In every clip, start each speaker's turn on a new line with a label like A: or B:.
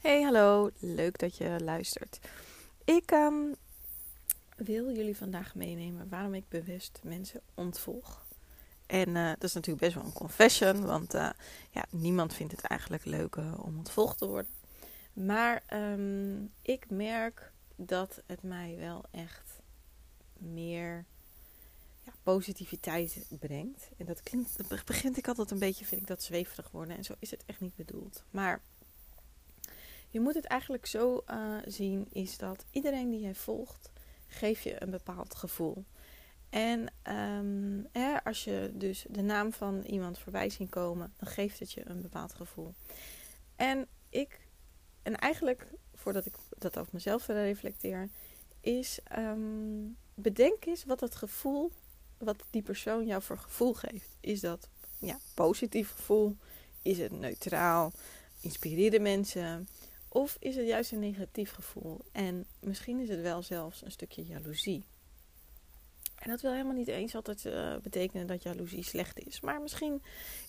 A: Hey, hallo. Leuk dat je luistert. Ik ehm, wil jullie vandaag meenemen waarom ik bewust mensen ontvolg. En uh, dat is natuurlijk best wel een confession, want uh, ja, niemand vindt het eigenlijk leuk uh, om ontvolgd te worden. Maar um, ik merk dat het mij wel echt meer ja, positiviteit brengt. En dat begint ik altijd een beetje, vind ik dat zweverig worden. En zo is het echt niet bedoeld. Maar je moet het eigenlijk zo uh, zien, is dat iedereen die jij volgt, geeft je een bepaald gevoel. En um, hè, als je dus de naam van iemand voorbij ziet komen, dan geeft het je een bepaald gevoel. En ik, en eigenlijk voordat ik dat over mezelf reflecteer, is um, bedenk eens wat het gevoel, wat die persoon jou voor gevoel geeft. Is dat ja, positief gevoel? Is het neutraal? Inspireerde mensen? Of is het juist een negatief gevoel? En misschien is het wel zelfs een stukje jaloezie. En dat wil helemaal niet eens altijd uh, betekenen dat jaloezie slecht is. Maar misschien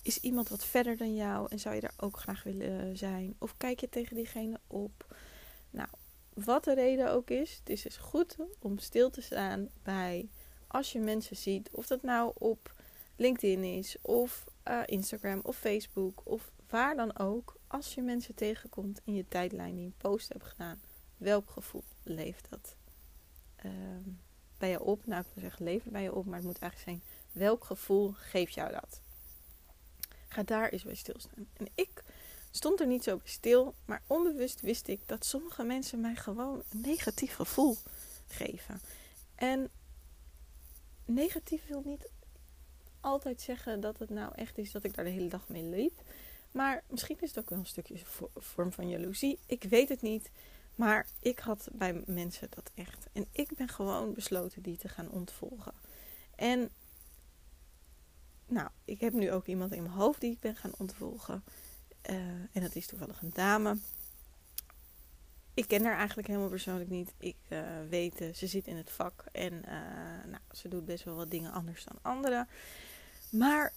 A: is iemand wat verder dan jou en zou je daar ook graag willen zijn. Of kijk je tegen diegene op. Nou, wat de reden ook is, het is dus goed om stil te staan bij als je mensen ziet. Of dat nou op LinkedIn is, of uh, Instagram, of Facebook, of waar dan ook als je mensen tegenkomt in je tijdlijn die een post hebben gedaan, welk gevoel leeft dat uh, bij je op? Nou, ik wil zeggen, leeft bij je op, maar het moet eigenlijk zijn, welk gevoel geeft jou dat? Ga daar eens bij stilstaan. En ik stond er niet zo bij stil, maar onbewust wist ik dat sommige mensen mij gewoon een negatief gevoel geven. En negatief wil niet altijd zeggen dat het nou echt is dat ik daar de hele dag mee liep. Maar misschien is het ook wel een stukje vorm van jaloezie. Ik weet het niet. Maar ik had bij mensen dat echt. En ik ben gewoon besloten die te gaan ontvolgen. En nou, ik heb nu ook iemand in mijn hoofd die ik ben gaan ontvolgen. Uh, en dat is toevallig een dame. Ik ken haar eigenlijk helemaal persoonlijk niet. Ik uh, weet, uh, ze zit in het vak en nou, ze doet best wel wat dingen anders dan anderen. Maar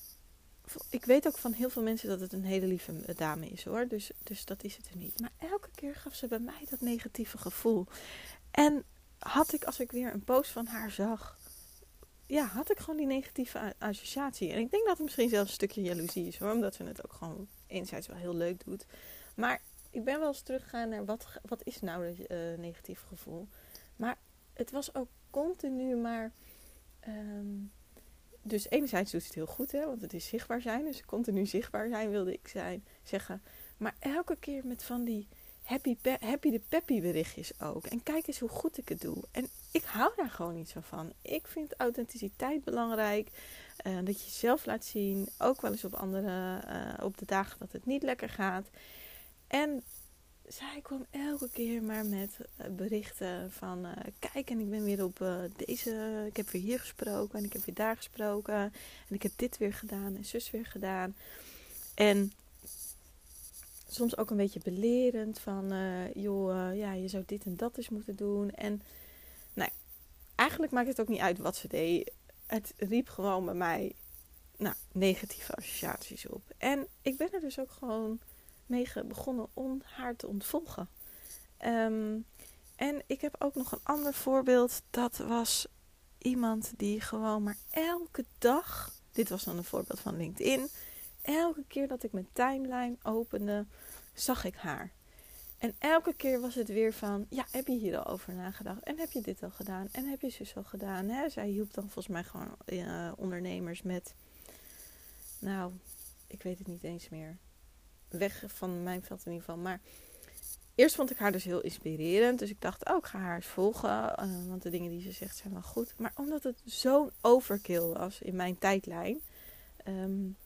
A: ik weet ook van heel veel mensen dat het een hele lieve dame is hoor. Dus, dus dat is het er niet. Maar elke keer gaf ze bij mij dat negatieve gevoel. En had ik, als ik weer een post van haar zag, ja, had ik gewoon die negatieve associatie. En ik denk dat het misschien zelfs een stukje jaloezie is hoor. Omdat ze het ook gewoon enerzijds wel heel leuk doet. Maar ik ben wel eens teruggegaan naar wat, wat is nou het uh, negatief gevoel. Maar het was ook continu maar... Um, dus enerzijds doet het heel goed, hè, want het is zichtbaar zijn. Dus continu zichtbaar zijn wilde ik zijn, zeggen. Maar elke keer met van die happy, happy de peppy berichtjes ook. En kijk eens hoe goed ik het doe. En ik hou daar gewoon niet zo van. Ik vind authenticiteit belangrijk. Uh, dat je jezelf laat zien. Ook wel eens op andere, uh, op de dagen dat het niet lekker gaat. En zij kwam elke keer maar met eh, berichten van uh, kijk en ik ben weer op uh, deze, ik heb weer hier gesproken en ik heb weer daar gesproken en ik heb dit weer gedaan en zus weer gedaan. En soms ook een beetje belerend van joh, ja, je zou dit en dat eens moeten doen. En nou, eigenlijk maakt het ook niet uit wat ze deed. Het riep gewoon bij mij nou, negatieve associaties op. En ik ben er dus ook gewoon mee begonnen om haar te ontvolgen. Um, en ik heb ook nog een ander voorbeeld. Dat was iemand die gewoon maar elke dag. Dit was dan een voorbeeld van LinkedIn. Elke keer dat ik mijn timeline opende, zag ik haar. En elke keer was het weer van: ja, heb je hier al over nagedacht? En heb je dit al gedaan? En heb je zus al gedaan? Hè? Zij hielp dan volgens mij gewoon uh, ondernemers met. Nou, ik weet het niet eens meer weg van mijn veld in ieder geval. Maar eerst vond ik haar dus heel inspirerend. Dus ik dacht, oh, ik ga haar eens volgen. Uh, want de dingen die ze zegt zijn wel goed. Maar omdat het zo'n overkill was in mijn tijdlijn. Um,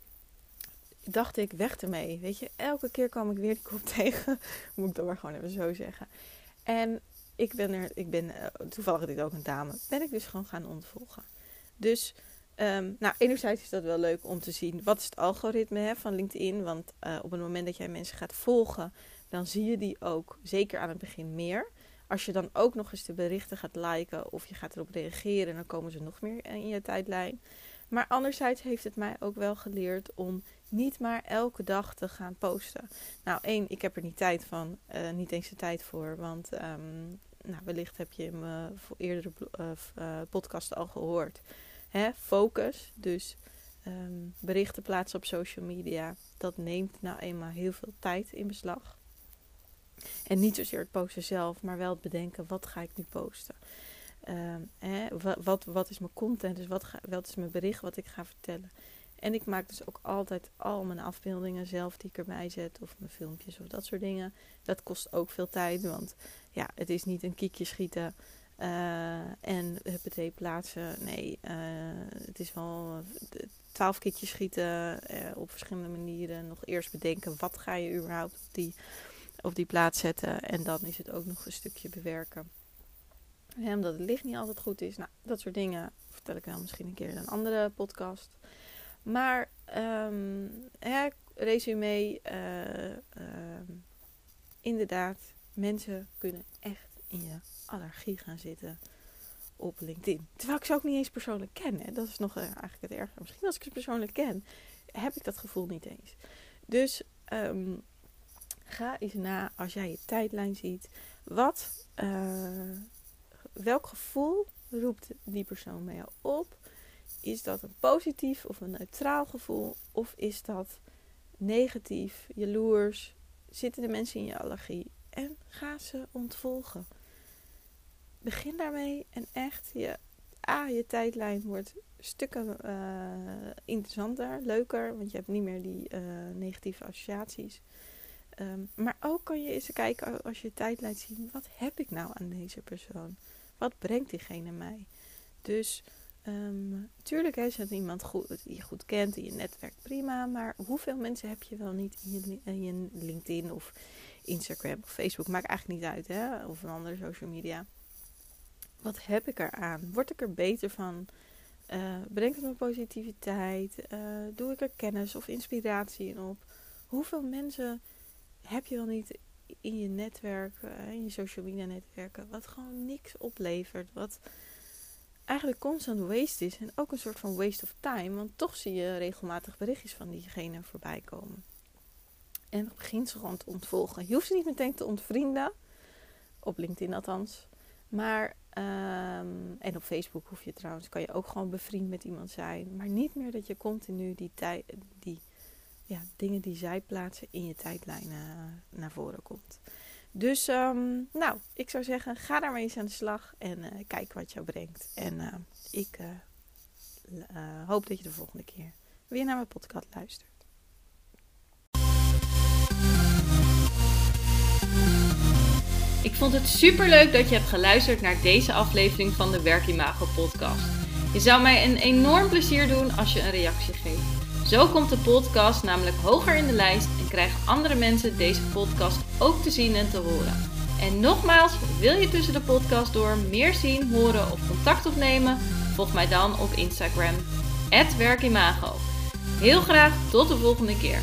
A: dacht ik, weg ermee. Weet je, elke keer kwam ik weer die kop tegen. Moet ik dan maar gewoon even zo zeggen. En ik ben er, ik ben, uh, toevallig dit ook een dame, ben ik dus gewoon gaan ontvolgen. Dus, um, nou, enerzijds is dat wel leuk om te zien, wat is het algoritme hè, van LinkedIn? Want uh, op het moment dat jij mensen gaat volgen, dan zie je die ook, zeker aan het begin, meer. Als je dan ook nog eens de berichten gaat liken of je gaat erop reageren, dan komen ze nog meer in je tijdlijn. Maar anderzijds heeft het mij ook wel geleerd om niet maar elke dag te gaan posten. Nou, één, ik heb er niet tijd van, uh, niet eens de tijd voor. Want um, nou, wellicht heb je mijn eerdere uh, podcast al gehoord. Hè? Focus, dus um, berichten plaatsen op social media, dat neemt nou eenmaal heel veel tijd in beslag. En niet zozeer het posten zelf, maar wel het bedenken: wat ga ik nu posten? Um, hè, wat, wat, is mijn content? Dus wat, ga, wat is mijn bericht wat ik ga vertellen? En ik maak dus ook altijd al mijn afbeeldingen zelf die ik erbij zet. Of mijn filmpjes of dat soort dingen. Dat kost ook veel tijd. Want ja, het is niet een kiekje schieten. Uh, en huppatee plaatsen. Nee, uh, het is wel twaalf kiekjes schieten op verschillende manieren. Nog eerst bedenken wat ga je überhaupt op die, op die plaats zetten. En dan is het ook nog een stukje bewerken. Ja, omdat het licht niet altijd goed is. Nou, dat soort dingen vertel ik wel misschien een keer in een andere podcast. Maar um, hè, resume, uh, inderdaad, mensen kunnen echt in je allergie gaan zitten op LinkedIn. Terwijl ik ze ook niet eens persoonlijk ken. Dat is nog uh, eigenlijk het ergste. Misschien als ik ze persoonlijk ken, heb ik dat gevoel niet eens. Dus um, ga eens na als jij je tijdlijn ziet. Wat, uh, welk gevoel roept die persoon bij jou op? Is dat een positief of een neutraal gevoel? Of is dat negatief, jaloers? Zitten de mensen in je allergie? En ga ze ontvolgen. Begin daarmee en echt, je, A, je tijdlijn wordt stukken uh, interessanter, leuker, want je hebt niet meer die uh, negatieve associaties. Um, maar ook kan je eens kijken als je tijdlijn ziet, wat heb ik nou aan deze persoon? Wat brengt diegene mij? Dus Um, tuurlijk is het iemand goed, die je goed kent in je netwerk, prima. Maar hoeveel mensen heb je wel niet in je, in LinkedIn of Instagram of Facebook? Maakt eigenlijk niet uit, hè? Of een andere social media. Wat heb ik eraan? Word ik er beter van? Uh, het me positiviteit? Uh, doe ik er kennis of inspiratie in op? Hoeveel mensen heb je wel niet in je netwerk, uh, in je social media netwerken, wat gewoon niks oplevert? Wat eigenlijk constant waste is. En ook een soort van waste of time. Want toch zie je regelmatig berichtjes van diegene voorbij komen. En dan begint ze gewoon te ontvolgen. Je hoeft ze niet meteen te ontvrienden. Op LinkedIn althans. Maar, um, en op Facebook hoef je trouwens, kan je ook gewoon bevriend met iemand zijn. Maar niet meer dat je continu die, die ja, dingen die zij plaatsen in je tijdlijn naar voren komt. Dus um, nou, ik zou zeggen, ga daarmee eens aan de slag en uh, kijk wat jou brengt. En uh, ik hoop dat je de volgende keer weer naar mijn podcast luistert.
B: Ik vond het super leuk dat je hebt geluisterd naar deze aflevering van de Werkimago podcast. Je zou mij een enorm plezier doen als je een reactie geeft. Zo komt de podcast namelijk hoger in de lijst en krijgen andere mensen deze podcast ook te zien en te horen. En nogmaals, wil je tussen de podcast door meer zien, horen of contact opnemen? Volg mij dan op Instagram, werkimago. Heel graag tot de volgende keer.